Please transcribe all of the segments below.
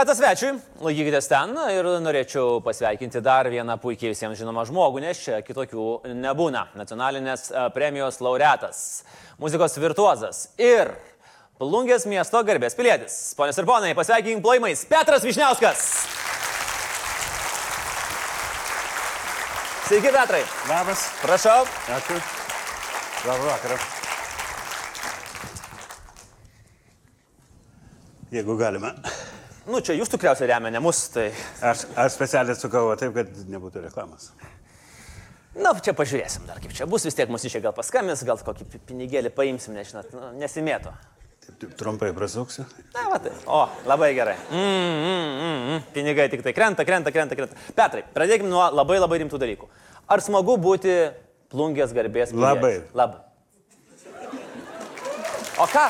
Metas svečiui, laikykitės ten ir norėčiau pasveikinti dar vieną puikiai visiems žinomą žmogų, nes čia kitokių nebūna. Nacionalinės e, premijos laureatas, muzikos virtuozas ir Plungės miesto garbės pilietis. Ponios ir ponai, pasveikinkim plojimais Petras Višniauskas. Sveiki, Petrai. Labas. Prašau. Ačiū. Labą vakarą. Jeigu galima. Nu, čia jūs tikriausiai remia, ne mus, tai... Aš, aš specialiai sukau taip, kad nebūtų reklamos. Na, čia pažiūrėsim dar kaip čia bus, vis tiek mūsų čia gal paskambins, gal kokį pi- pinigėlį paimsim, nežinot, nu, nesimėto. Taip, taip trumpai prasuksiu. Na, va tai. O, labai gerai. Mm, mm, mm, mm. Pinigai tik tai krenta, krenta, krenta, krenta. Petrai, pradėkime nuo labai labai rimtų dalykų. Ar smagu būti plungės garbės? piliečiu? Labai. Labai. O ką,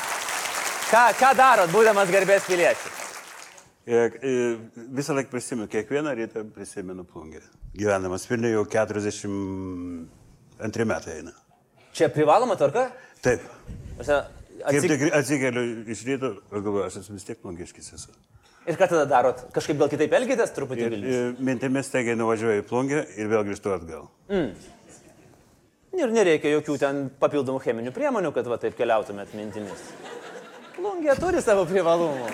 ką, ką darot, būdamas garbės piliečiu? Ir, ir, visą laiką prisimenu, kiekvieną rytą prisimenu plungį. Gyvenamas Vilniuje jau 42 metai eina. Čia privaloma tvarka? Taip. Kaip Atsik... tik atsikeliu iš ryto galvoju, aš esu vis tiek plungiškis esu. Ir ką tada darot? Kažkaip gal kitaip elgitės truputį Ir, ir mintimis taigiai nuvažiuoju į plungį ir vėl grįžtu atgal. Ir nereikia jokių ten papildomų cheminių priemonių, kad va taip keliautumėt mintimis. Plungė turi savo privalumų.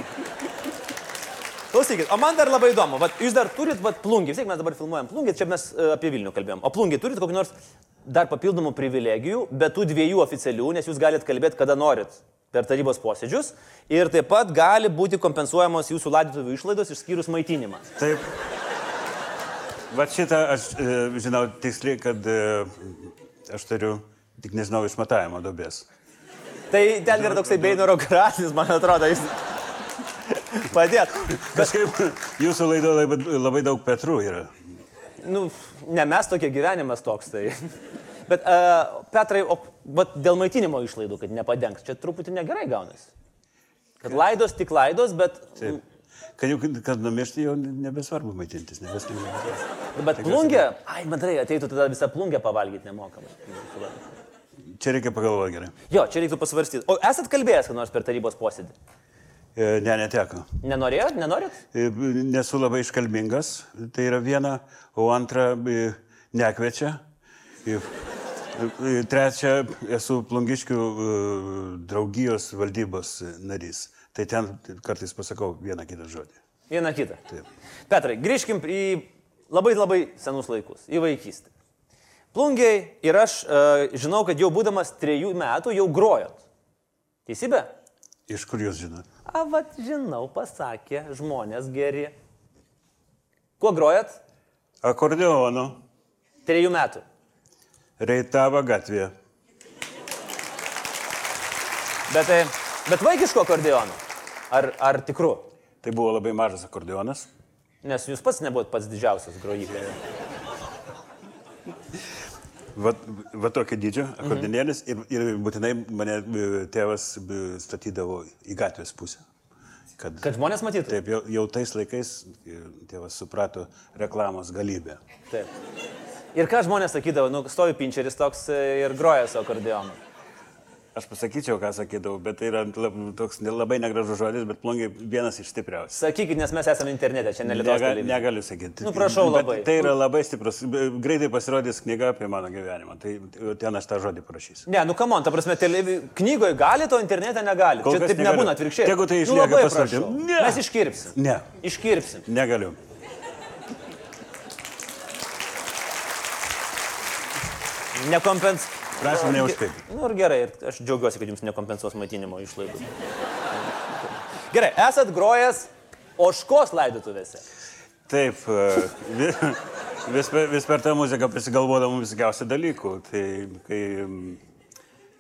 Klausykit, o man dar labai įdomu, vat, jūs dar turit vat, plungį, vis tiek mes dabar filmuojam plungį, čia mes e, apie Vilnių kalbėjom, o plungį turit kokį nors dar papildomų privilegijų, be tų dviejų oficialių, nes jūs galite kalbėti, kada norit per tarybos posėdžius ir taip pat gali būti kompensuojamos jūsų laidotuvių išlaidos išskyrus maitinimą. Taip. Va šitą aš e, žinau tiksliai, kad e, aš turiu, tik nežinau, išmatavimo dobės. Tai ten yra toksai Beinoro gratis, man atrodo, jis padėt. Kažkaip jūsų laidoje labai, labai daug Petrų yra. Nu, ne mes tokie gyvenimas toks tai. Bet, uh, Petrai, o vat, dėl maitinimo išlaidų, kad nepadengs, čia truputį negerai gaunasi. Kad laidos tik laidos, bet, Taip. Kad jau kad numiršti, jau nebesvarbu maitintis. Nebesvarbu. bet plungė, ai, bendrai, ateitų tada visą plungę pavalgyti nemokamai. Čia reikia pagalvoti gerai. Jo, čia reiktų pasvarstyti. O esat kalbėjęs, kad nors per tarybos posėdį? E, Ne, neteko. Nenorėjot, nenorit? E, Nesu labai iškalbingas, tai yra viena, o antra, e, nekviečia. E, Trečia, esu plungiškių draugijos valdybos narys. Tai ten kartais pasakau vieną kitą žodį. Vieną kitą. Taip. Petrai, grįžkim į labai labai senus laikus, į vaikystę. Plungiai ir aš žinau, kad jau būdamas trejų metų jau grojot. Teisybė? Iš kur jūs žinot? A, vat žinau, pasakė žmonės geri. Kuo grojat? Akordeonu. Trejų metų. Reitava gatvė. Bet, tai- bet vaikiško akordeono. Ar, ar tikru? Tai buvo labai mažas akordeonas. Nes jūs pats nebuvot pats didžiausias grojiklė. Va, va tokio dydžio akordeonėlis ir, ir būtinai mane e, tėvas e, statydavo į gatvės pusę. Kad, Kad žmonės matytų. Taip, jau, jau tais laikais e, tėvas suprato reklamos galybę. Taip. Ir ką žmonės sakydavo, nu, stovi pinčeris toks ir groja su akordeonu. Aš pasakyčiau, ką sakydavau, bet tai yra toks labai negražus žodis, bet plungiai vienas iš stipriausių. Sakykit, nes mes esame internete, čia ne Lietuvos Nega, televizija. negaliu sakyti. Nu, prašau Bet labai. Tai yra labai stiprus. Greitai pasirodys knyga apie mano gyvenimą. Tai ten aš tą žodį parašysiu. Ne, nu kamon, ta prasme, televi... knygoje gali, o internete negali. Kol Čia taip negaliu. nebūna atvirkščiai. Tegu tai nu, išlieka prašau. Ne. Mes iškirpsim. Ne, Iškirpsim. negaliu. Nekompens... Prašom neužkaip. Nu ir gerai, ir aš džiaugiuosi, kad jums nekompensuos maitinimo išlaidų. Gerai, esat grojęs oškos laidotuvėse. Taip, e, vi- vis, per- vis per tą muziką prisigalvodavom visokiausių dalykų. Tai kai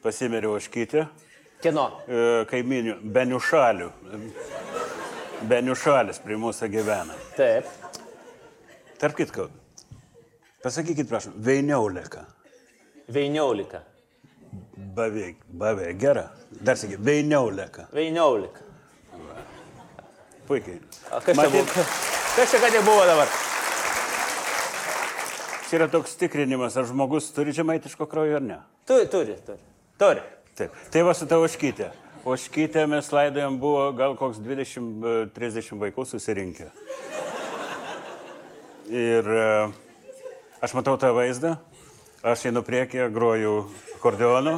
pasimeriau oškytę, Kieno? e, kaiminių, beniušalių. Beniušalis prie mūsų gyvena. Taip. Tarp kitko, pasakykit, prašom, Veiniaulėka. Veiniaulika. Beveik, beveik, gera. Dar sakykit, Veiniaulėka. Veiniaulika. Puikiai. O kas čia Matyt- buvo? Kas čia ką tai buvo dabar? Čia yra toks tikrinimas, ar žmogus turi žemaitiško kraujo ar ne. Turi, turi, turi. Turi. Taip. Tai va su tavo škytė. Oškytė mes laidojom buvo gal koks 20-30 vaikų susirinkę. Ir e, aš matau tą vaizdą, aš einu priekį, groju akordeonu,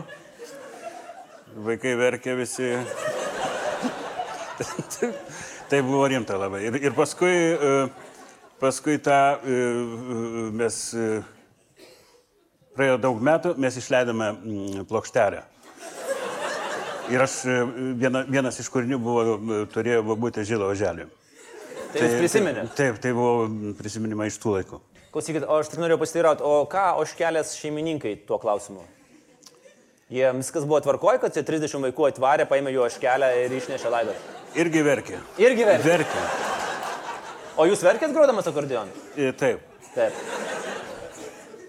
vaikai verkia visi. tai buvo rimta labai. Ir, ir paskui, e, paskui tą e, mes, praėjo daug metų, mes išleidome mm, plokštelę. Ir aš, viena, vienas iš kūrinių buvo, turėjo būti žilo oželį. Tai jūs prisiminėte? Taip, tai buvo prisiminimai iš tų laikų. Klausykit, o aš tik noriu pasiteirauti, o ką oškelės šeimininkai tuo klausimu? Jiems viskas buvo tvarkoja, kad čia 30 vaikų atvarė, paėmė jų oškelę ir išnešė laidą. Irgi verkė. Irgi verkė. Verkė. O jūs verkėt grodamas akordeonu? I, Taip. Taip.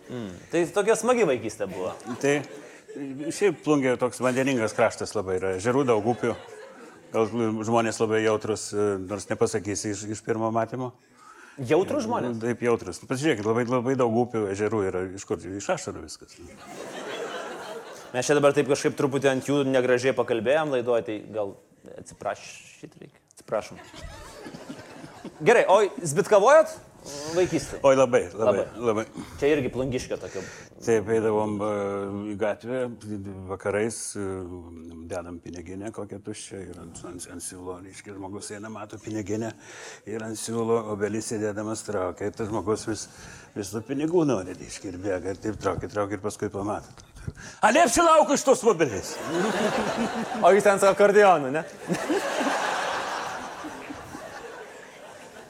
Mm. Tai tokia smagi vaikystė buvo. Tai šiaip plungė toks vandeningas kraštas labai yra. Žerų daug upių. Gal žmonės labai jautrus, nors nepasakysi iš, iš pirmo matymo. Jautrus žmonės? Taip jautrus. Pasižiūrėkit, labai, labai daug upių, ežerų yra. Iš kur? Iš ašarų viskas. Mes čia dabar taip kažkaip truputį ant jų negražiai pakalbėjom laidoje, tai gal atsiprašyt reikia. Atsiprašom. Gerai, o zbitkavojot vaikystę? Oi, labai, labai, labai. labai. Čia irgi plungiškio tokio. Taip, eidavom e, į gatvę, vakarais e, dedam piniginę kokią tuščią ir ant, ant, ant siūlo, reiškia, žmogus eina, mato piniginę ir ant siūlo obelis įdėdamas traukia. Ir tas žmogus vis, vis tų pinigų nori, reiškia, ir bėga ir taip traukia, traukia ir paskui pamato. Ale apsilauk iš tos mobiliais. O jūs ten su akordeonu, ne?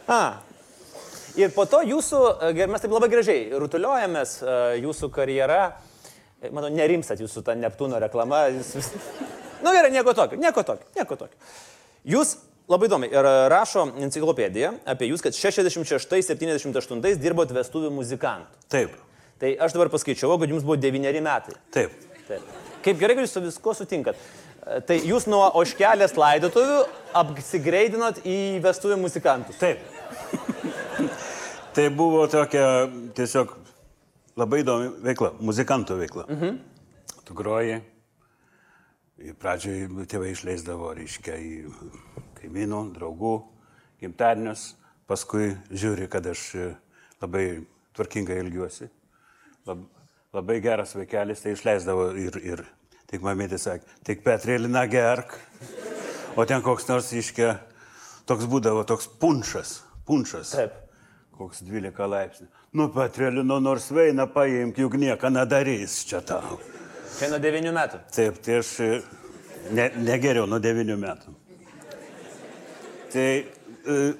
A. Ir po to jūsų, e, mes taip labai gražiai rutuliojamės, e, jūsų karjera, e, manau, nerimsat jūsų tą Neptūno reklamą. Jūs vis... Nu gerai, nieko tokio, nieko tokio, nieko tokio. Jūs labai įdomi ir rašo enciklopedija apie jūs, kad 66-78 dirbot vestuvių muzikantų. Taip. Tai aš dabar paskaičiavau, kad jums buvo devyneri metai. Taip. Taip. Kaip gerai, kad jūs su viskuo sutinkat. Tai jūs nuo oškelės laidotuvių apsigreidinot į vestuvių muzikantus. Taip. tai buvo tokia tiesiog labai įdomi veikla, muzikantų veikla. Mhm. Tu groji, pradžioj tėvai išleisdavo, reiškia, į kaimynų, draugų, gimtadienius, paskui žiūri, kad aš labai tvarkingai ilgiuosi. Lab, labai geras vaikelis, tai išleisdavo ir, ir tik mamėtė sakė, tik Petrėlina gerk. O ten koks nors iškia, toks būdavo, toks punšas, punšas. Taip. Koks 12 laipsnių. Nu, Petrėlino nors veina paimk, juk nieko nedarys čia tau. Čia nuo 9 metų. Taip, tai aš ne, negeriau nuo 9 metų. Tai,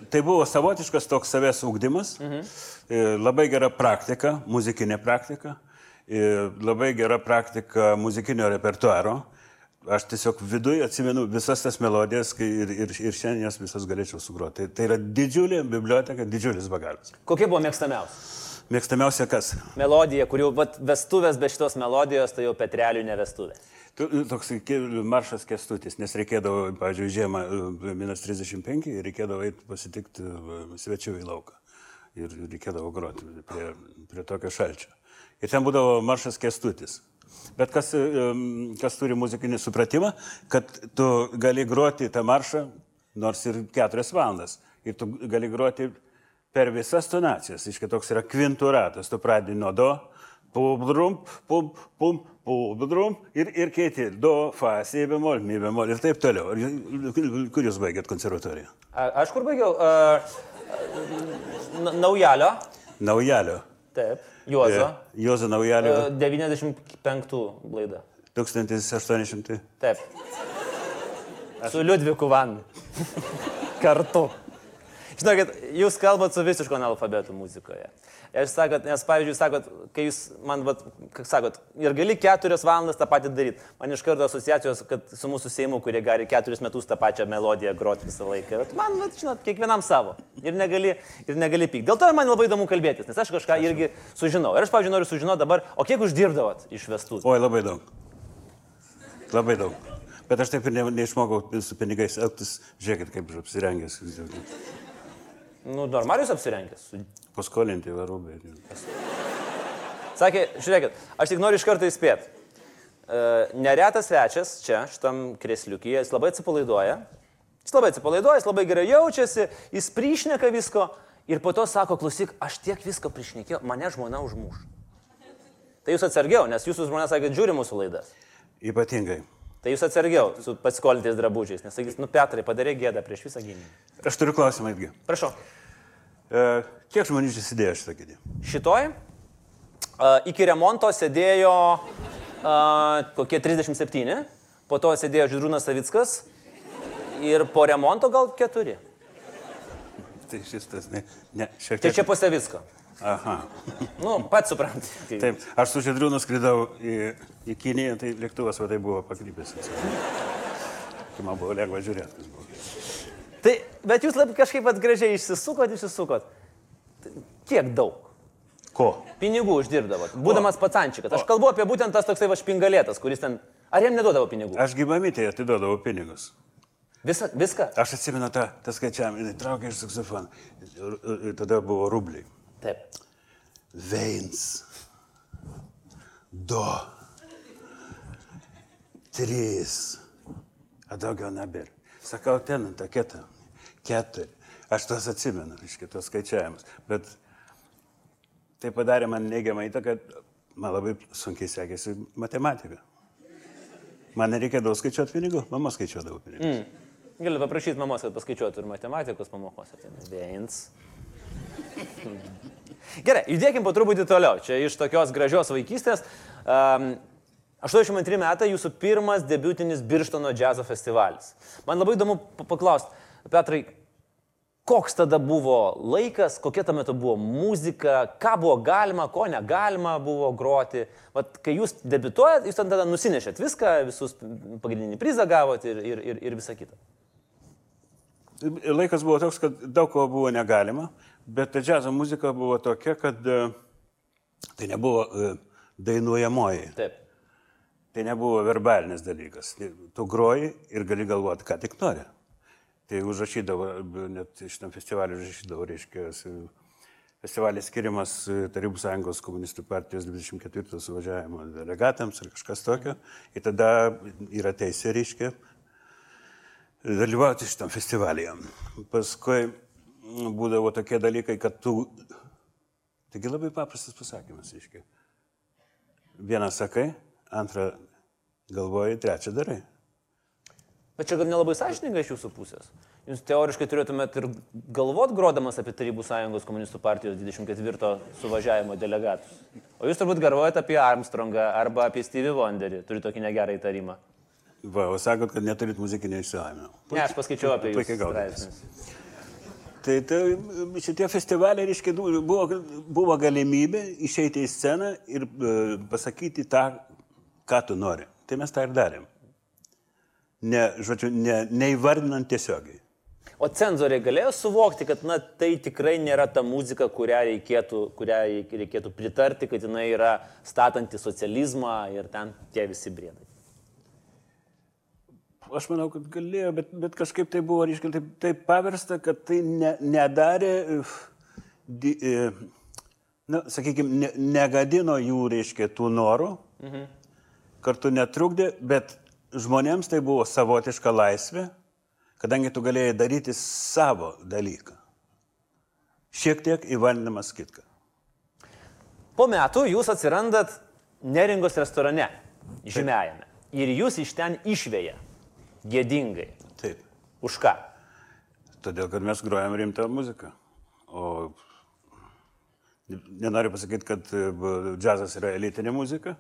tai buvo savotiškas toks savęs ūkdymas, mhm. labai gera praktika, muzikinė praktika, labai gera praktika muzikinio repertuaro. Aš tiesiog viduje atsimenu visas tas melodijas ir, ir, ir šiandien jas visas galėčiau sugroti. Tai, tai yra didžiulė biblioteka, didžiulis bagažas. Kokie buvo mėgstamiausi? Mėgstamiausia kas? Melodija, kur jau vestuvės be šitos melodijos, tai jau Petrelių ne vestuvė. Toks maršas kestutis, nes reikėdavo, pavyzdžiui, žiemą minus 35 ir reikėdavo eiti pasitikti svečių į lauką. Ir reikėdavo groti prie, prie tokio šalčio. Ir ten būdavo maršas kestutis. Bet kas, kas turi muzikinį supratimą, kad tu gali groti tą maršą nors ir keturias valandas. Ir tu gali groti per visas tonacijas. Iškai toks yra kvinturatas. Tu pradedi nuo do, pum, pum, pum, pum, pum, ir, ir kiti. Do, fa, si bemol, mi bemol ir taip toliau. Kur jūs baigėt konservatoriją? Aš kur baigiau? Uh, naujalio. Naujalio. Taip. Juozo. Juozo Naujalio. Uh, 95 laida. 1800. Taip. Su Liudviku Van. Kartu. Žinokit, jūs kalbat su visišku analfabetu muzikoje. Aš sakot, nes pavyzdžiui, sakot, kai jūs man, vat, sakot, ir gali keturias valandas tą patį daryti. Man iš karto asociacijos, kad su mūsų Seimu, kurie gali keturis metus tą pačią melodiją groti visą laiką. Bet man, vat, žinot, kiekvienam savo. Ir negali, ir negali pykti. Dėl to man labai įdomu kalbėtis, nes aš kažką irgi sužinau. Ir aš, pavyzdžiui, noriu sužinoti dabar, o kiek uždirbdavot iš vestų? Oi, labai daug. Labai daug. Bet aš taip ir ne, neišmokau su pinigais elgtis. Žiūrėkit, kaip apsirengęs. Nu, normalius apsirengęs. Paskolinti varūbai. Sakė, žiūrėkit, aš tik noriu iš karto įspėti. neretas svečias čia, šitam kresliukyje, jis labai atsipalaiduoja. Jis labai atsipalaiduoja, jis labai gerai jaučiasi, jis priešneka visko ir po to sako, klausyk, aš tiek visko priešnekėjau, mane žmona užmuš. Tai jūs atsargiau, nes jūsų žmona sakė, žiūri mūsų laidas. Ypatingai. Tai jūs atsargiau su pasiskolintais drabužiais, nes sakys, nu Petrai, padarė gėdą prieš visą gynybą. Aš turiu klausimą irgi. Prašau. E, kiek žmonių čia sėdėjo šitą kėdę? Šitoj a, iki remonto sėdėjo a, kokie 37, po to sėdėjo Židrūnas Savickas ir po remonto gal keturi. Tai šis tas, ne, ne, šiek Tai tiek. čia po Savicko. Aha. Nu, pats suprantate. Kaip- Taip, aš su Židriu nuskridau į, į Kiniją, tai lėktuvas va tai buvo pakrypęs. Tai man buvo lengva žiūrėti, kas buvo. Tai, bet jūs labai kažkaip vat gražiai išsisukot, išsisukot. Kiek daug? Ko? Pinigų uždirbdavot, būdamas pacančikas. Aš kalbu apie būtent tas toksai va špingalėtas, kuris ten... Ar jam neduodavo pinigų? Aš gyvamytėje atiduodavau pinigus. Visa, viską? Aš atsimenu tą, tą skaičiavimą, jinai traukė iš saksofoną. Tada buvo rubliai. Taip. Veins. Du. Trys. A daugiau nebėra. Sakau, ten, ta kita. Keturi. Aš tos atsimenu, iš kitos skaičiavimus. Bet tai padarė man neigiamą įtaką, man labai sunkiai sekėsi matematika. Man nereikėdavo skaičiuoti pinigų, mama skaičiuodavo pinigų. Mm. Galiu paprašyti mamos, kad paskaičiuotų ir matematikos pamokose. Tai Veins. Gerai, judėkim po truputį toliau. Čia iš tokios gražios vaikystės. Um, 82 metai jūsų pirmas debutinis Birštono džiazo festivalis. Man labai įdomu pa- paklausti, Petrai, koks tada buvo laikas, kokia tuo metu buvo muzika, ką buvo galima, ko negalima buvo groti. Vat, kai jūs debituojat, jūs tada nusinešėt viską, visus pagrindinį prizą gavot ir, ir, ir, ir visą kitą. Laikas buvo toks, kad daug ko buvo negalima, bet džiazo muzika buvo tokia, kad e, tai nebuvo e, dainuojamoji, Taip. Tai nebuvo verbalinis dalykas. Tai Tu groji ir gali galvoti, ką tik nori. Tai užrašydavo, net šitam festivaliu užrašydavo, reiškia, festivalis skiriamas e, Tarybų sąjungos komunistų partijos 24 suvažiavimo delegatams ar kažkas tokio. Ir tada yra teisė, reiškia, dalyvauti šitam festivalyje. Paskui būdavo tokie dalykai, kad tu... Taigi labai paprastas pasakymas, reiškia. Vieną sakai, antrą galvoji, trečią darai. Bet čia gal nelabai sąžininga iš jūsų pusės. Jūs teoriškai turėtumėt ir galvot, grodamas apie Tarybų sąjungos komunistų partijos 24 suvažiavimo delegatus. O jūs turbūt galvojate apie Armstrongą arba apie Stevie Wonderį. Turiu tokį negerą įtarimą. Va, o sakot, kad neturit muzikinio išsilavinimo. Ne, aš paskaičiau apie jūsų straipsnius. Tai, tai šitie festivaliai, reiškia, buvo, buvo galimybė išeiti į sceną ir e, pasakyti tą, ką tu nori. Tai mes tą ir darėm. Ne, žodžiu, ne, neįvardinant tiesiogiai. O cenzoriai galėjo suvokti, kad na, tai tikrai nėra ta muzika, kurią reikėtų, kurią reikėtų pritarti, kad jinai yra statanti socializmą ir ten tie visi briedai. Aš manau, kad galėjo, bet, bet kažkaip tai buvo, reiškia, taip, taip paversta, kad tai ne, nedarė, di, uh, na, sakykime, ne, negadino jų, reiškia, tų norų, mhm. Kartu netrukdė, bet žmonėms tai buvo savotiška laisvė, kadangi tu galėjai daryti savo dalyką. Šiek tiek įvardinamas kitką. Po metų jūs atsirandat Neringos restorane, žymėjame. Ir jūs iš ten išvėja. Gėdingai. Taip. Už ką? Todėl, kad mes grojam rimtą muziką. O nenoriu pasakyti, kad e, džiazas yra elitinė muzika,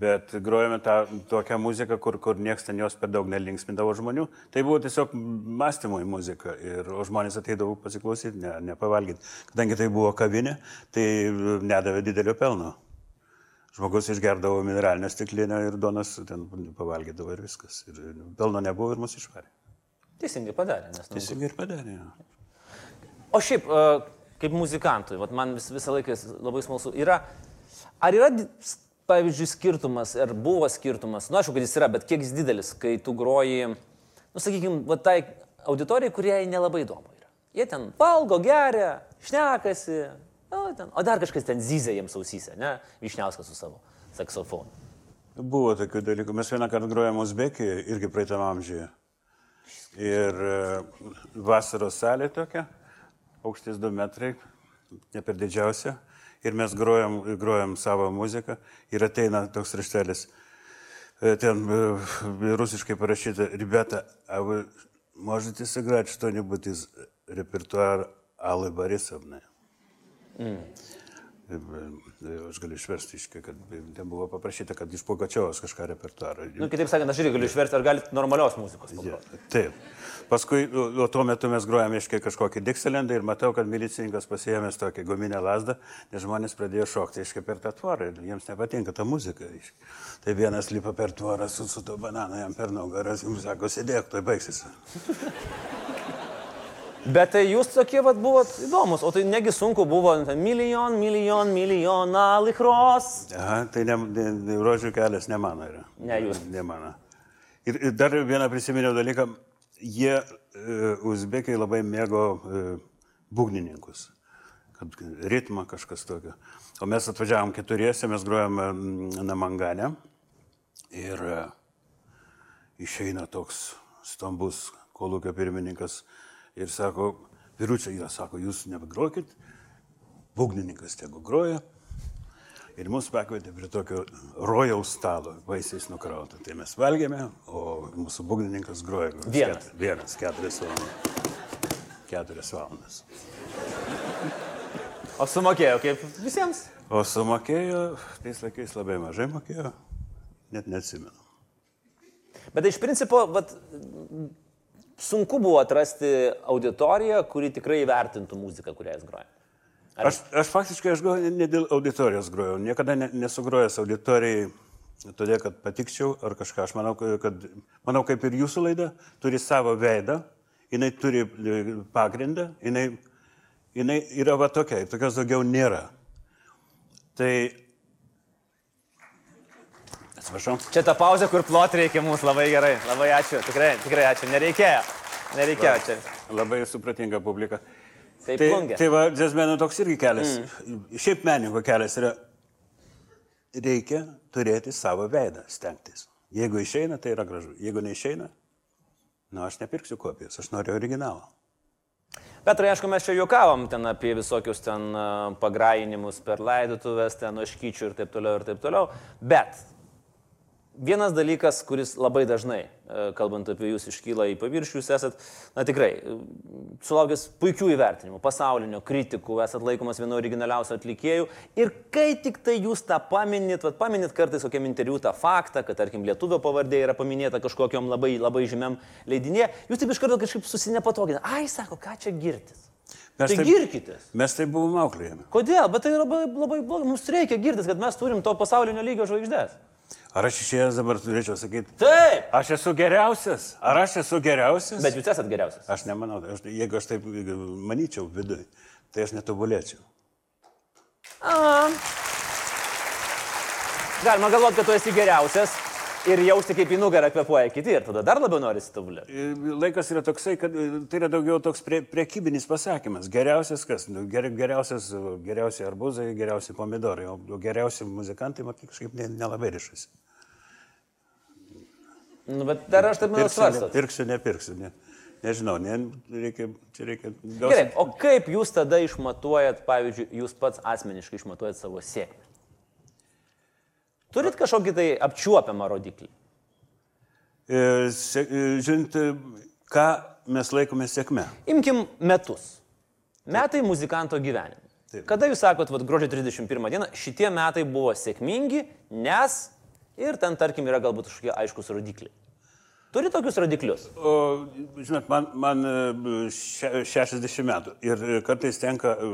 bet grojame tą tokią muziką, kur, kur niekas ten jos per daug nelinksmindavo žmonių. Tai buvo tiesiog mąstymui muzika, ir, žmonės ateidavo pasiklausyti, ne, nepavalgyti. Kadangi tai buvo kavinė, tai nedavė didelio pelno. Žmogus išgerdavo mineralinę stiklinę ir donas ten pavalgydavo ir viskas. Ir pelno nebuvo ir mus išvarė. Teisingai padarė. Nes, nu, Teisingai ir padarė. O šiaip, e, kaip muzikantui, man vis, visą laiką labai smalsu, yra, ar yra, pavyzdžiui, skirtumas, ar buvo skirtumas, nu aišku, kad jis yra, bet kiek jis didelis, kai tu groji, nu sakykime, va tai auditorijai, kurie nelabai įdomu yra. Jie ten valgo, geria, šnekasi, nu, ten, o dar kažkas ten zyzia jiems ausyse, ne, Višniauskas su savo saksofonu. Buvo tokių dalykų. Mes vieną kartą grojame Uzbekijoje, irgi praeitam amžiuje. Ir e, vasaros salė tokia, aukštis 2 metrai, ne per didžiausia Ir mes grojam, grojam savo muziką ir ateina toks raštelis. Э, Ten э, rusiškai parašyta, ребята, а вы можете сыграть что-нибудь из репертуара Аллы Борисовны? Mm. Aš galiu išversti, iškai, kad ten buvo paprašyta, kad iš Pugačiovos kažką repertuarą. Nu, kitaip sakant, aš irgi galiu išversti, ar galite normalios muzikos. Ja, taip. Paskui, o o tuo metu mes grojame iškai kažkokį Dixielandą ir matau, kad milicininkas pasiėmęs tokią guminę lasdą, nes žmonės pradėjo šokti iškai per tą tvorą ir jiems nepatinka ta muzika. Iškai. Tai vienas lipa per tvorą su, su to bananu jam per nugarą, jums sako, sėdėk, tai baigsis. Bet tai jūs tokie vat buvot įdomus, o tai negi sunku buvo ten, milijon, milijon, milijoną likros. Aha, tai ne, ne, ne, rožių kelias ne mano yra. Ne jūs. Ne mano. Ir, ir dar vieną prisiminiau dalyką. Jie, uh, uzbekai, labai mėgo uh, būgnininkus. Kad ritmą kažkas tokio. O mes atvažiavom keturiese, mes grojame Namangane. Ir uh, išeina toks stambus kolūkio pirmininkas ir sako, vyručiai, jie sako, jūs nebegrokit, būgnininkas tegu groja. Ir mus pakvietė prie tokio rojaus stalo, vaisiais nukrauto. Tai mes valgėme, o mūsų būgnininkas groja. Vienas. Ket, vienas, keturias valandas. Keturias valandas. O sumokėjo kaip visiems. O sumokėjo, tais laikais labai mažai mokėjo, net neatsimenu. Bet iš principo, vat, sunku buvo atrasti auditoriją, kuri tikrai įvertintų muziką, kurią jis groja. Ar- Aš, aš faktiškai aš groju ne dėl auditorijos grojau, niekada ne, nesugrojęs auditorijai, todėl kad patikčiau ar kažką. Aš manau, kad, manau, kaip ir jūsų laida, turi savo veidą, jinai turi e, pagrindą, jinai, jinai yra va tokia, tokios daugiau nėra. Tai... Atsiprašau. Čia ta pauzė, kur plot reikia mums labai gerai. Labai ačiū, tikrai, tikrai ačiū. Nereikėjo. Nereikėjo čia. Labai supratinga publika. Taip, Tai, plungė. tai va, džiazmenų toks irgi kelias. Mm. Šiaip meninko kelias yra, reikia turėti savo veidą, stengtis. Jeigu išeina, tai yra gražu. Jeigu neišeina, na, aš nepirksiu kopijos, aš noriu originalo. Petrai, aišku, mes čia juokavom ten apie visokius ten pagrainimus per laidotuvės, ten oškyčių ir taip toliau ir taip toliau. Bet vienas dalykas, kuris labai dažnai, e, kalbant apie jūs, iškyla į paviršių, jūs esat, na tikrai, e, sulaukęs puikių įvertinimų, pasaulinio kritikų, esat laikomas vienu originaliausių atlikėjų. Ir kai tik tai jūs tą paminit, vat, paminit kartais kokiam interviu tą faktą, kad, tarkim, lietuvio pavardė yra paminėta kažkokiam labai, labai žymiam leidinėje, jūs taip iš karto kažkaip susinepatoginate. Ai, sako, ką čia girtis. Mes tai taip- girkitės. Mes tai buvom auklėjami. Kodėl? Bet tai yra labai, labai blogai. Mums reikia girtis, kad mes turim to pasaulinio lygio žvaigždės. Ar aš išėjęs dabar turėčiau sakyti, Taip. aš esu geriausias? Ar aš esu geriausias? Bet jūs esat geriausias. Aš nemanau, aš, jeigu aš taip manyčiau viduje, tai aš netobulėčiau. A. Galima galvoti, kad tu esi geriausias ir jausti, kaip į nugarą kvepuoja kiti ir tada dar labiau norisi tobulėti. E, Laikas yra toksai, kad e, tai yra daugiau toks prie, priekybinis pasakymas. Geriausias kas? Nu, Ger, geriausias, e, geriausi arbuzai, geriausi pomidorai, o geriausi muzikantai, matai, kažkaip ne- nelabai ryšasi. Nu, bet dar aš taip manau svarstot. pirksiu, nepirksiu. Ne, nežinau, ne, reikia, čia reikia. gausi- Gerai, o kaip jūs tada išmatuojat, pavyzdžiui, jūs pats asmeniškai išmatuojat savo sėkmę? Turit kažkokį tai apčiuopiamą rodiklį? E, e, Žiūrint, e, ką mes laikome sėkme. Imkim metus. Metai muzikanto gyvenime. Taip. Kada jūs sakot, vad gruodžio 31 dieną, šitie metai buvo sėkmingi, nes ir ten, tarkim, yra galbūt kažkokie aiškus rodikliai. Turi tokius rodiklius? O, žinot, man, man e, še- 60 metų ir e, kartais tenka e,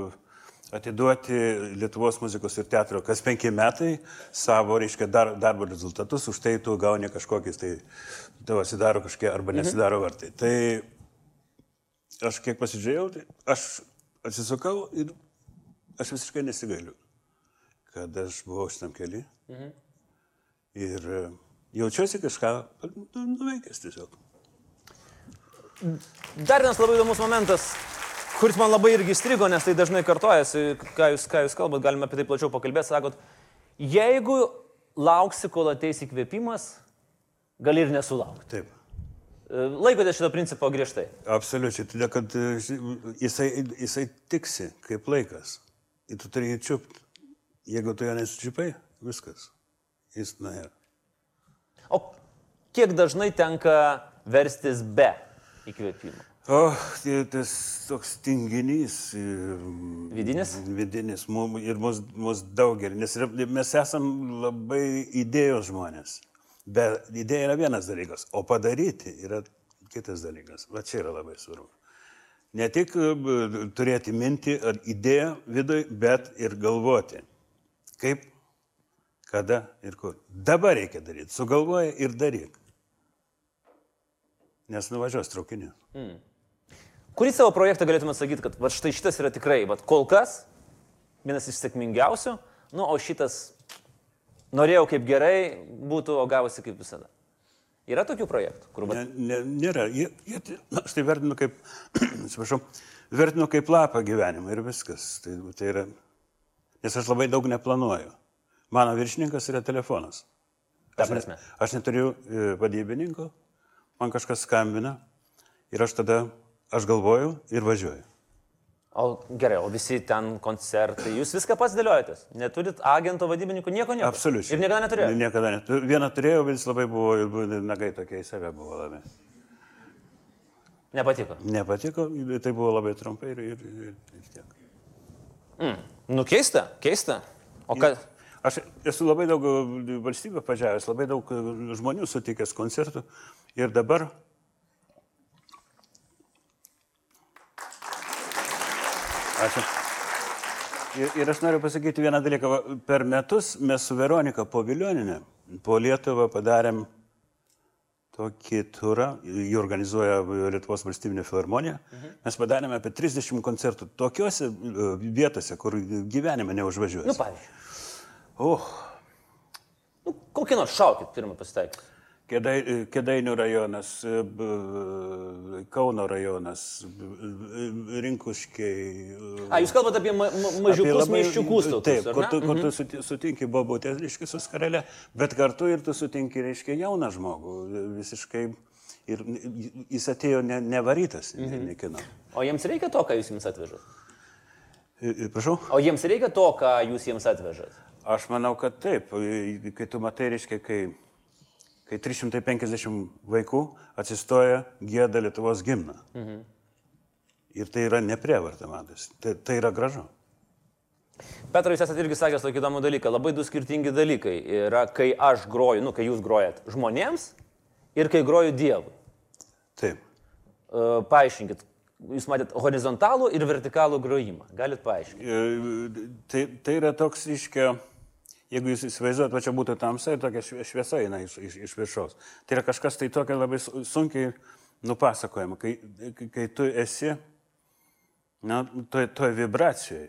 atiduoti Lietuvos muzikos ir teatro kas penki metai savo, reiškia, dar, darbo rezultatus, už tai tu gauni kažkokiais, tai tavo atsidaro kažkokie arba nesidaro vartai. Tai aš kiek pasižiūrėjau, tai aš atsisukau ir aš visiškai nesigailiu, kad aš buvau šitam keliui. Ir e, jaučiuosi kažką nu, nuveikęs tiesiog. Dar vienas labai įdomus momentas, kuris man labai irgi strigo, nes tai dažnai kartojasi, ką jūs, ką jūs kalbat, galime apie tai plačiau pakalbėti, sakot, jeigu lauksi, kol ateis įkvėpimas, gali ir nesulaukti. Taip. E, Laikote šito principo griežtai. Absoliučiai, todėl kad e, jisai, jisai tiksi kaip laikas. Ir tu turi jį čiupti. Jeigu tu jo nesučiupai, viskas. Jis nuėjo. O kiek dažnai tenka verstis be įkvėpimo? O, tai tas toks tinginys. e, Vidinis? Vidinis mum, ir mus, mus daugelį, nes mes esam labai idėjos žmonės. Bet idėja yra vienas dalykas, o padaryti yra kitas dalykas. Va čia yra labai svarbu. Ne tik e, turėti mintį ar idėją viduje, bet ir galvoti, kaip, kada ir kur. Dabar reikia daryti. Sugalvoja ir daryk. Nes nuvažiuos traukiniu. Kurį savo projektą galėtume sakyti, kad va, štai šitas yra tikrai, va, kol kas vienas iš sėkmingiausių, nu, o šitas norėjau kaip gerai būtų, o gavosi kaip visada. Yra tokių projektų, kur... Ne, ne, nėra. Jie, jie, na, aš tai vertinu kaip, atsiprašau, vertinu kaip lapą gyvenimą ir viskas. Tai, tai yra, nes aš labai daug neplanuoju. Mano viršininkas yra telefonas. Aš, ne, aš neturiu e, vadybininko, man kažkas skambina ir aš tada, aš galvoju ir važiuoju. o gerai, o visi ten koncertai, jūs viską pats dėliojatės? Neturit agento vadybininkų, nieko nieko? Absoliučiai. Ir niekada neturėjote? Niekada net. Vieną turėjau, bet jis labai buvo, buvo nagai tokie į save buvo labai. Nepatiko. Nepatiko, tai buvo labai trumpai ir, ir, ir, ir tiek. Mm. Nu, keista, keista. O ką? Aš esu labai daug valstybių pažiavęs, labai daug žmonių sutikęs koncertų ir dabar. Ačiū. Ir, ir aš noriu pasakyti vieną dalyką. Per metus mes su Veronika Poviljoninė po Lietuvą padarėm tokį turą, jį organizuoja Lietuvos valstybinė filharmonija. Mes padarėme apie 30 koncertų tokiuose e, vietose, kur gyvenime neužvažiuosi. Nu, pavyzdžiui. Oh, Nu, kokį nors šaukit pirmą pasitaikyti. Kėdai- Kėdainių rajonas, b- Kauno rajonas, Rinkuškiai. A, jūs kalbate apie ma ma mažiukus miščiukus tokius, Taip, ar kur tu, kur tu suti- sutinki bobutę, reiškia, su skarelė, bet kartu ir tu sutinki, reiškia, jauną žmogų, visiškai. Ir jis atėjo ne, nevarytas, ne, Mhm. nekino. O jiems reikia to, ką jūs jiems atvežat? Prašau? O jiems reikia to, ką jūs jiems atvežat? Aš manau, kad taip. Kai tu matai, reiškia, kai, kai 350 vaikų atsistoja gėda Lietuvos gimną. Mhm. Ir tai yra neprievarta, matas. Tai, tai yra gražu. Petrai, jūs esate irgi sakęs tokį įdomų dalyką. Labai du skirtingi dalykai yra, kai aš groju, nu, kai jūs grojat žmonėms ir kai groju Dievui. Taip. Uh, paaiškinkit, jūs matėt horizontalų ir vertikalų grojimą. Galit paaiškinti. E, Tai, tai yra toks, iškia, jeigu jūs įsivaizduojat, va čia būtų tamsa ir tokia švie- šviesa eina iš, iš, iš viršaus. Tai yra kažkas tai tokio labai su- sunkiai nupasakojama, kai, kai, tu esi, na, toj, toj vibracijoje.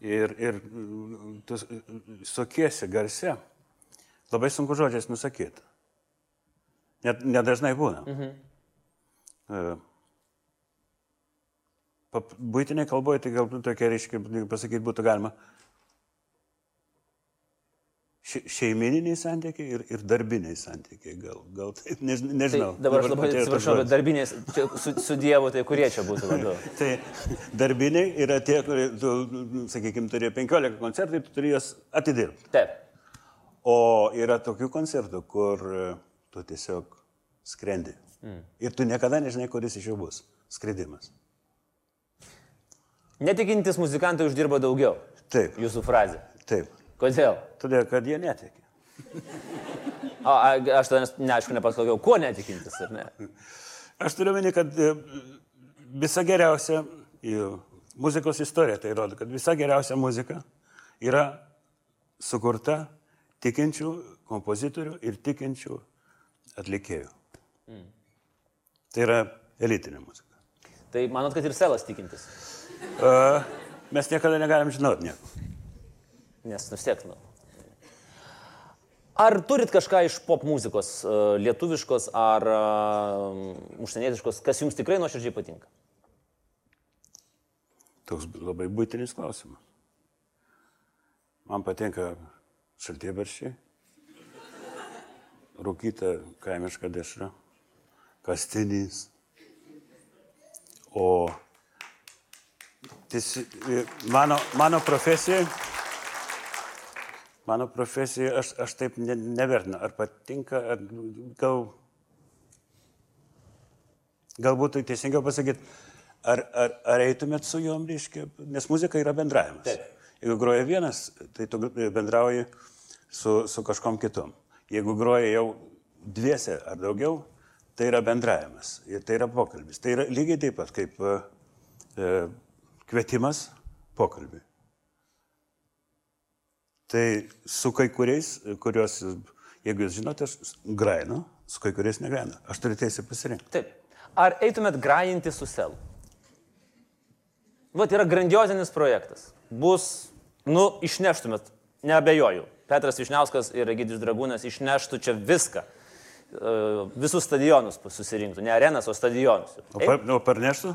Ir, ir mm, tu sukiesi garse, labai sunku žodžiais nusakyti. Net, nedažnai būna. Mhm. Būtiniai kalboje tai galbūt tokia, reiškia, pasakyti būtų galima šeimininiai santykiai ir, ir darbiniai santykiai. Gal, gal taip, než, Tai nežinau. dabar aš labai atsiprašau, bet darbinės čia su, su Dievu, tai kurie čia būtų labiau? Tai darbiniai yra tie, kurie, tu, sakykime, turi 15 koncertų ir tu turi juos atidirbti. Taip. O yra tokių koncertų, kur e, tu tiesiog skrendi. Mm. Ir tu niekada nežinai, kuris iš jų bus. Skridimas. Netikintis muzikantai uždirba daugiau. Taip, Jūsų frazė. taip. Kodėl? Todėl, kad jie netikė. O, a, aš tada neaišku nepasakiau, kuo netikintis, ar ne? Aš turiu meni, kad e, visa geriausia muzikos istorija tai rodo, kad visa geriausia muzika yra sukurta tikinčių kompozitorių ir tikinčių atlikėjų. Mm. Tai yra elitinė muzika. Tai manot, kad ir selas tikintis? Uh, mes niekada negalim žinoti nieko. Nes tiek, nu. Ar turit kažką iš pop muzikos, e, lietuviškos ar uh, užsienietiškos, kas jums tikrai nuoširdžiai patinka? Toks labai būtinis klausimas. Man patinka šaltiebaršiai, rūkyta kaimiška dešra, kastinys. O tis, mano, mano profesija, mano profesija, aš, aš taip ne, nevertinu, ar patinka, ar gal, galbūt tai teisingiau pasakyti, ar, ar, ar eitumėt su juom, reiškia, nes muzika yra bendravimas. Taip. Jeigu groja vienas, tai tu bendrauji su, su kažkom kitom. Jeigu groja jau dviese ar daugiau, tai yra bendravimas ir tai yra pokalbis. Tai yra lygiai taip pat kaip e, e kvietimas pokalbiui. Tai su kai kuriais, kuriuos, jeigu jūs žinote, aš grainu, su kai kuriais negrainu. Aš turiu teisę pasirinkti. Taip. Ar eitumėt grajinti su selu? Vat yra grandiozinis projektas. Bus, nu, išneštumėt, neabejoju. Petras Višniauskas ir Egidijus Dragūnas išneštų čia viską. E, visus stadionus susirinktų. Ne arenas, o stadionus. O, par, o parneštų?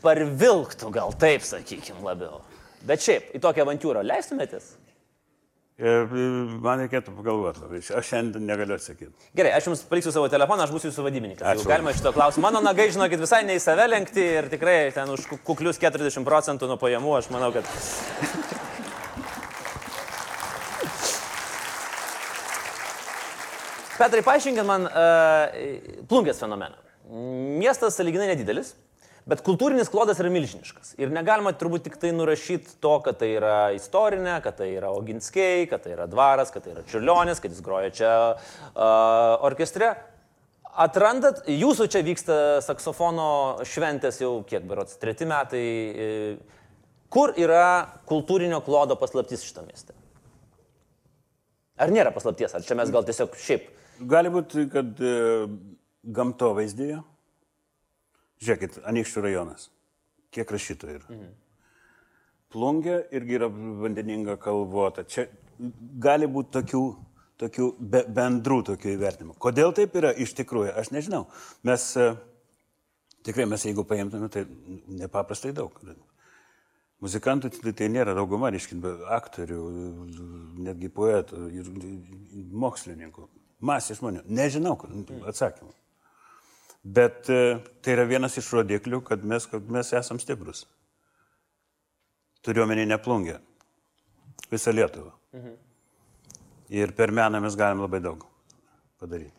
Parvilktų gal taip, sakykim, labiau. Bet šiaip, į tokią avantūrą leistumėtės? E, man reikėtų pagalvoti. Aš šiandien negaliu atsakyti. Gerai, aš jums paliksiu savo telefoną, aš būsiu jūsų vadybininkas. Ačiū. Galima šito klausimą. Mano nagai, žinokit, visai ne į save lenkti ir tikrai ten už kuklius 40 procentų nuo pajamų, aš manau, kad... Petrai, paaiškinkit man uh, plungės fenomeną. Miestas saliginai nedidelis, Bet kultūrinis klodas yra milžiniškas. Ir negalima turbūt tik tai nurašyti to, kad tai yra istorinė, kad tai yra Oginskiai, kad tai yra dvaras, kad tai yra Čiurlionis, kad jis groja čia uh, orkestre. Atrandat, jūsų čia vyksta saksofono šventės jau kiek berots, treti metai. Kur yra kultūrinio klodo paslaptis šitą miestą? Ar nėra paslapties, ar čia mes gal tiesiog šiaip? Gali būti, kad e, gamtovaizdėje Žiūrėkit, Anikščių rajonas. Kiek rašytojų yra? Mhm. Plungė irgi yra vandeninga kalvota. Čia gali būti tokių, tokių be, bendrų tokių įvertinimų. Kodėl taip yra iš tikrųjų, aš nežinau. Mes e, tikrai, mes jeigu paimtume, tai nepaprastai daug. Muzikantų tai, tai nėra dauguma, reiškia, aktorių, netgi poetų ir mokslininkų. Masė žmonių. Nežinau atsakymų. Bet e, tai yra vienas iš rodiklių, kad mes, kad mes esam stiprus. Turiuomenį neplungę. Visą Lietuvą. Mhm. Ir per meną mes galim labai daug padaryti.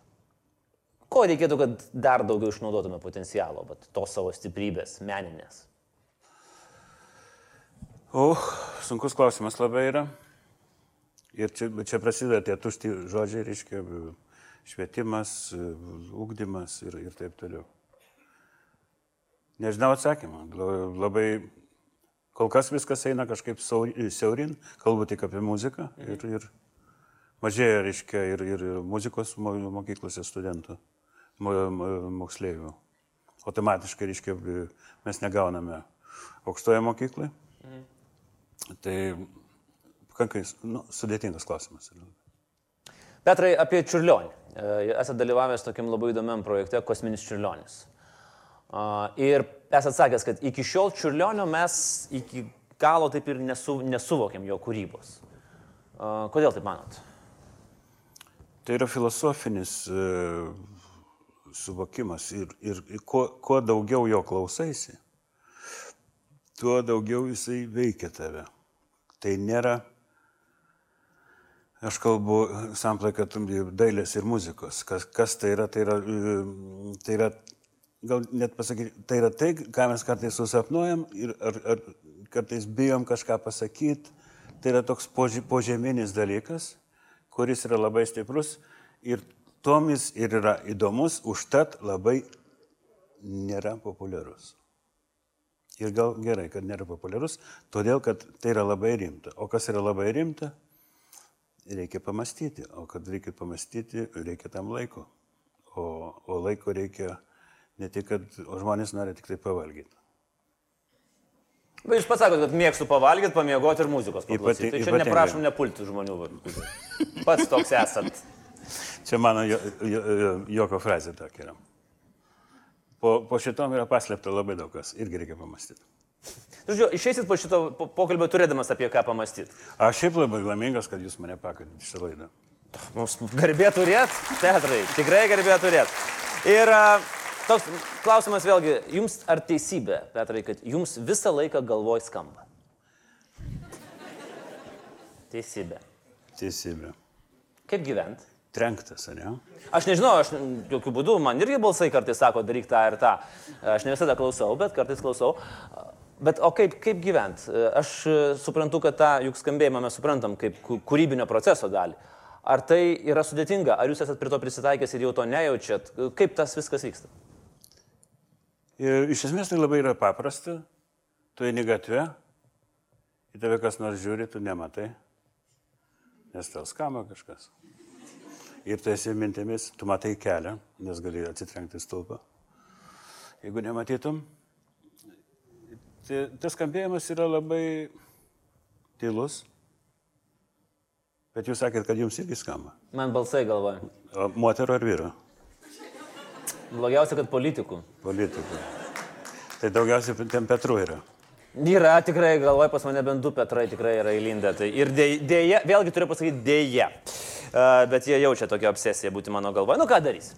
Ko reikėtų, kad dar daugiau išnaudotume potencialo, bet tos savo stiprybės, meninės? O, sunkus klausimas labai yra. Ir čia, čia prasideda tie tušti žodžiai, reiškia, švietimas, ūkdymas ir, ir taip toliau. Nežinau atsakymą. Labai kol kas viskas eina kažkaip siaurin, kalbu tik apie muziką ir, ir mažėja, reiškia, ir, ir muzikos mokyklose studentų, moksleivių. Automatiškai, reiškia, mes negauname aukštoje mokykloje. Mhm. Tai pakankai nu, sudėtingas klausimas. Petrai, apie Čiurlionį. E, esate dalyvavęs tokiam labai įdomiam projekte Kosminis Čiurlionis. Ir esate sakęs, kad iki šiol Čiurlionio mes iki galo taip ir nesu, nesuvokėm jo kūrybos. Kodėl taip manot? Tai yra filosofinis uh, suvokimas ir, ir kuo, kuo daugiau jo klausaisi, tuo daugiau jisai veikia tave. Tai nėra Aš kalbu samplaiką dailės ir muzikos. Kas, kas tai yra? Tai yra, tai yra gal net pasakyti, tai yra tai, ką mes kartais susapnuojam ir ar, ar kartais bijom kažką pasakyti. Tai yra toks požeminis dalykas, kuris yra labai stiprus ir tomis ir yra įdomus, užtat labai nėra populiarus. Ir gal gerai, kad nėra populiarus, todėl kad tai yra labai rimta. O kas yra labai rimta? Reikia pamastyti, o kad reikia pamastyti, reikia tam laiko. O, o laiko reikia ne tik, kad žmonės nori tik tai pavalgyti. Bet jūs pats sakote, kad mėgstu pavalgyti, pamiegoti ir muzikos paklausyti. Ypati, tai čia neprašom nepulti žmonių. Pats toks esat. Čia mano jo, jo, joko frazė tokia yra. Po, po šitom yra paslėpta labai daug kas, irgi reikia pamastyti. Žodžiu, išeisit po šito po- pokalbio turėdamas apie ką pamastyti. Aš šiaip labai laimingas, kad jūs mane pakvietėte šitą laidą. Mums garbė turėt, Petrai, tikrai garbė turėt. Ir toks klausimas vėlgi, jums ar teisybė, Petrai, kad jums visą laiką galvoj skamba? Teisybė. Teisybė. Kaip gyventi? Trenktas, ne? Aš nežinau, aš jokių būdų, man irgi balsai kartais sako, daryk tą ir tą. Aš ne visada klausau, bet kartais klausau. Bet o kaip, kaip gyventi? Aš suprantu, kad tą juk skambėjimą mes suprantam kaip kū- kūrybinio proceso dalį. Ar tai yra sudėtinga, ar jūs esat prie to prisitaikęs ir jau to nejaučiat? Kaip tas viskas vyksta? Ir iš esmės tai labai yra paprasta. Tu eini gatvė, į tave kas nors žiūri, tu nematai, nes tau skamba kažkas. Ir tu esi mintimis, tu matai kelią, nes gali atsitrenkti stulpą. Jeigu nematytum, tai tas skambėjimas yra labai tylus. Bet jūs sakėt, kad jums irgi skamba. Man balsai galvoja. Moterų ar vyro? Blogiausia, kad politikų. Politikų. Tai daugiausiai ten Petrų yra. Yra tikrai, galvoju, pas mane bent du Petrai tikrai yra įlindę. Tai ir dėja, vėlgi turiu pasakyti dėja. Uh, bet jie jaučia tokią obsesiją būti mano galvoje. Nu ką darys?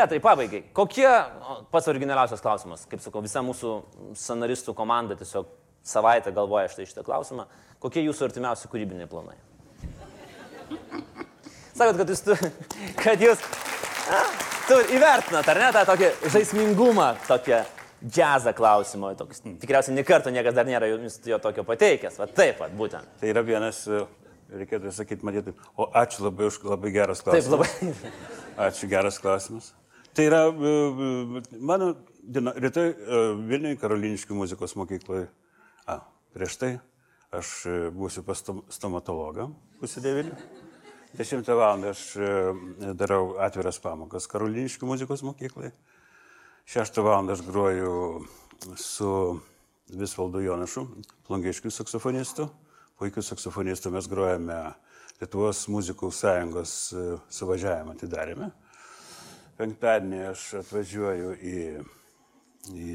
Petrai, pabaigai. Kokie, pats originaliausias klausimas, kaip sakau, visa mūsų scenaristų komanda tiesiog savaitę galvoja štai šitą klausimą. Kokie jūsų artimiausi kūrybiniai planai? Sakot, kad jūs, tu, kad jūs a, tu įvertinat, ar ne, tą tokį žaismingumą, tokią džiazą klausimo. Toks, tikriausiai niekarto niekas dar nėra jums jo tokio pateikęs. Va taip, va, būtent. Tai yra vienas, e, reikėtų sakyti, matyti, o ačiū labai už labai geras Taip, klausimas. labai. Ačiū, geras klausimas. Tai yra e, e, mano diena, rytoj e, Vilniui Karoliniškių muzikos mokykloje. A, prieš tai aš būsiu pas stom- stomatologą pusę devynių. 10 val. aš darau atviras pamokas Karoliniškių muzikos mokykloje. 6 val. aš groju su Visvaldu Jonašu, plongiškių saksofonistu. Puikiu saksofonistu mes grojame Lietuvos muzikų sąjungos suvažiavimą atidarėme. Penktadienį aš atvažiuoju į... į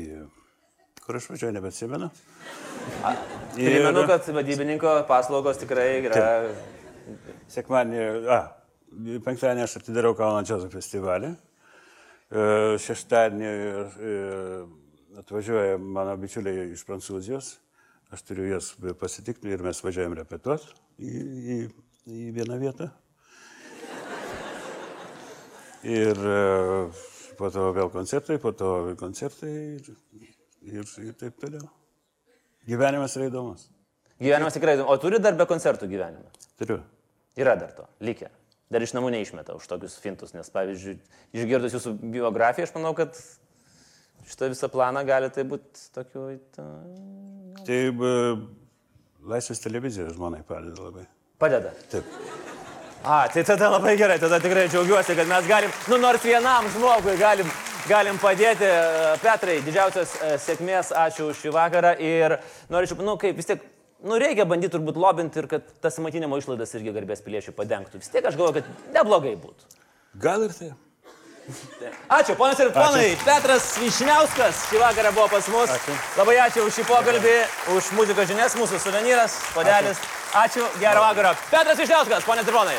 kur aš važiuoju, nebeatsimenu. Primenu, kad vadybininko paslaugos tikrai yra. Sekmadienį, a, penktadienį aš atidarau Kauno džiazo festivalį. E, Šeštadienį e, atvažiuoja mano bičiuliai iš Prancūzijos. Aš turiu juos pasitikti ir mes važiuojam repetuoti į, į, į vieną vietą. Ir e, po to vėl koncertai, po to koncertai ir, ir, ir taip toliau. Gyvenimas yra įdomus. Gyvenimas tikrai. O turi dar be koncertų gyvenimą? Turiu. Yra dar to, likę. Dar iš namų neišmeta už tokius fintus, nes pavyzdžiui, išgirdus jūsų biografiją, aš manau, kad šitą visą planą gali tai būti tokiu... Ta... Tai e, Laisvės televizija žmonai padeda labai. Padeda. Taip. A, tai tada labai gerai, tada tikrai džiaugiuosi, kad mes galim, nu nors vienam žmogui galim, galim padėti. Petrai, didžiausios e, sėkmės, ačiū šį vakarą ir norėčiau, nu kaip vis tiek, nu reikia bandyti turbūt lobinti ir kad tas maitinimo išlaidas irgi garbės piliečių padengtų. Vis tiek aš galvoju, kad neblogai būtų. Gal ir tai. Ačiū, ponas ir ponai. Ačiū. Petras Višniauskas šį vakarą buvo pas mus. Ačiū. Labai ačiū už šį pokalbį, už muzikos žinias, mūsų suvenyras, podelis. Ačiū, gerą vakarą. Petras Višniauskas, ponas ir ponai.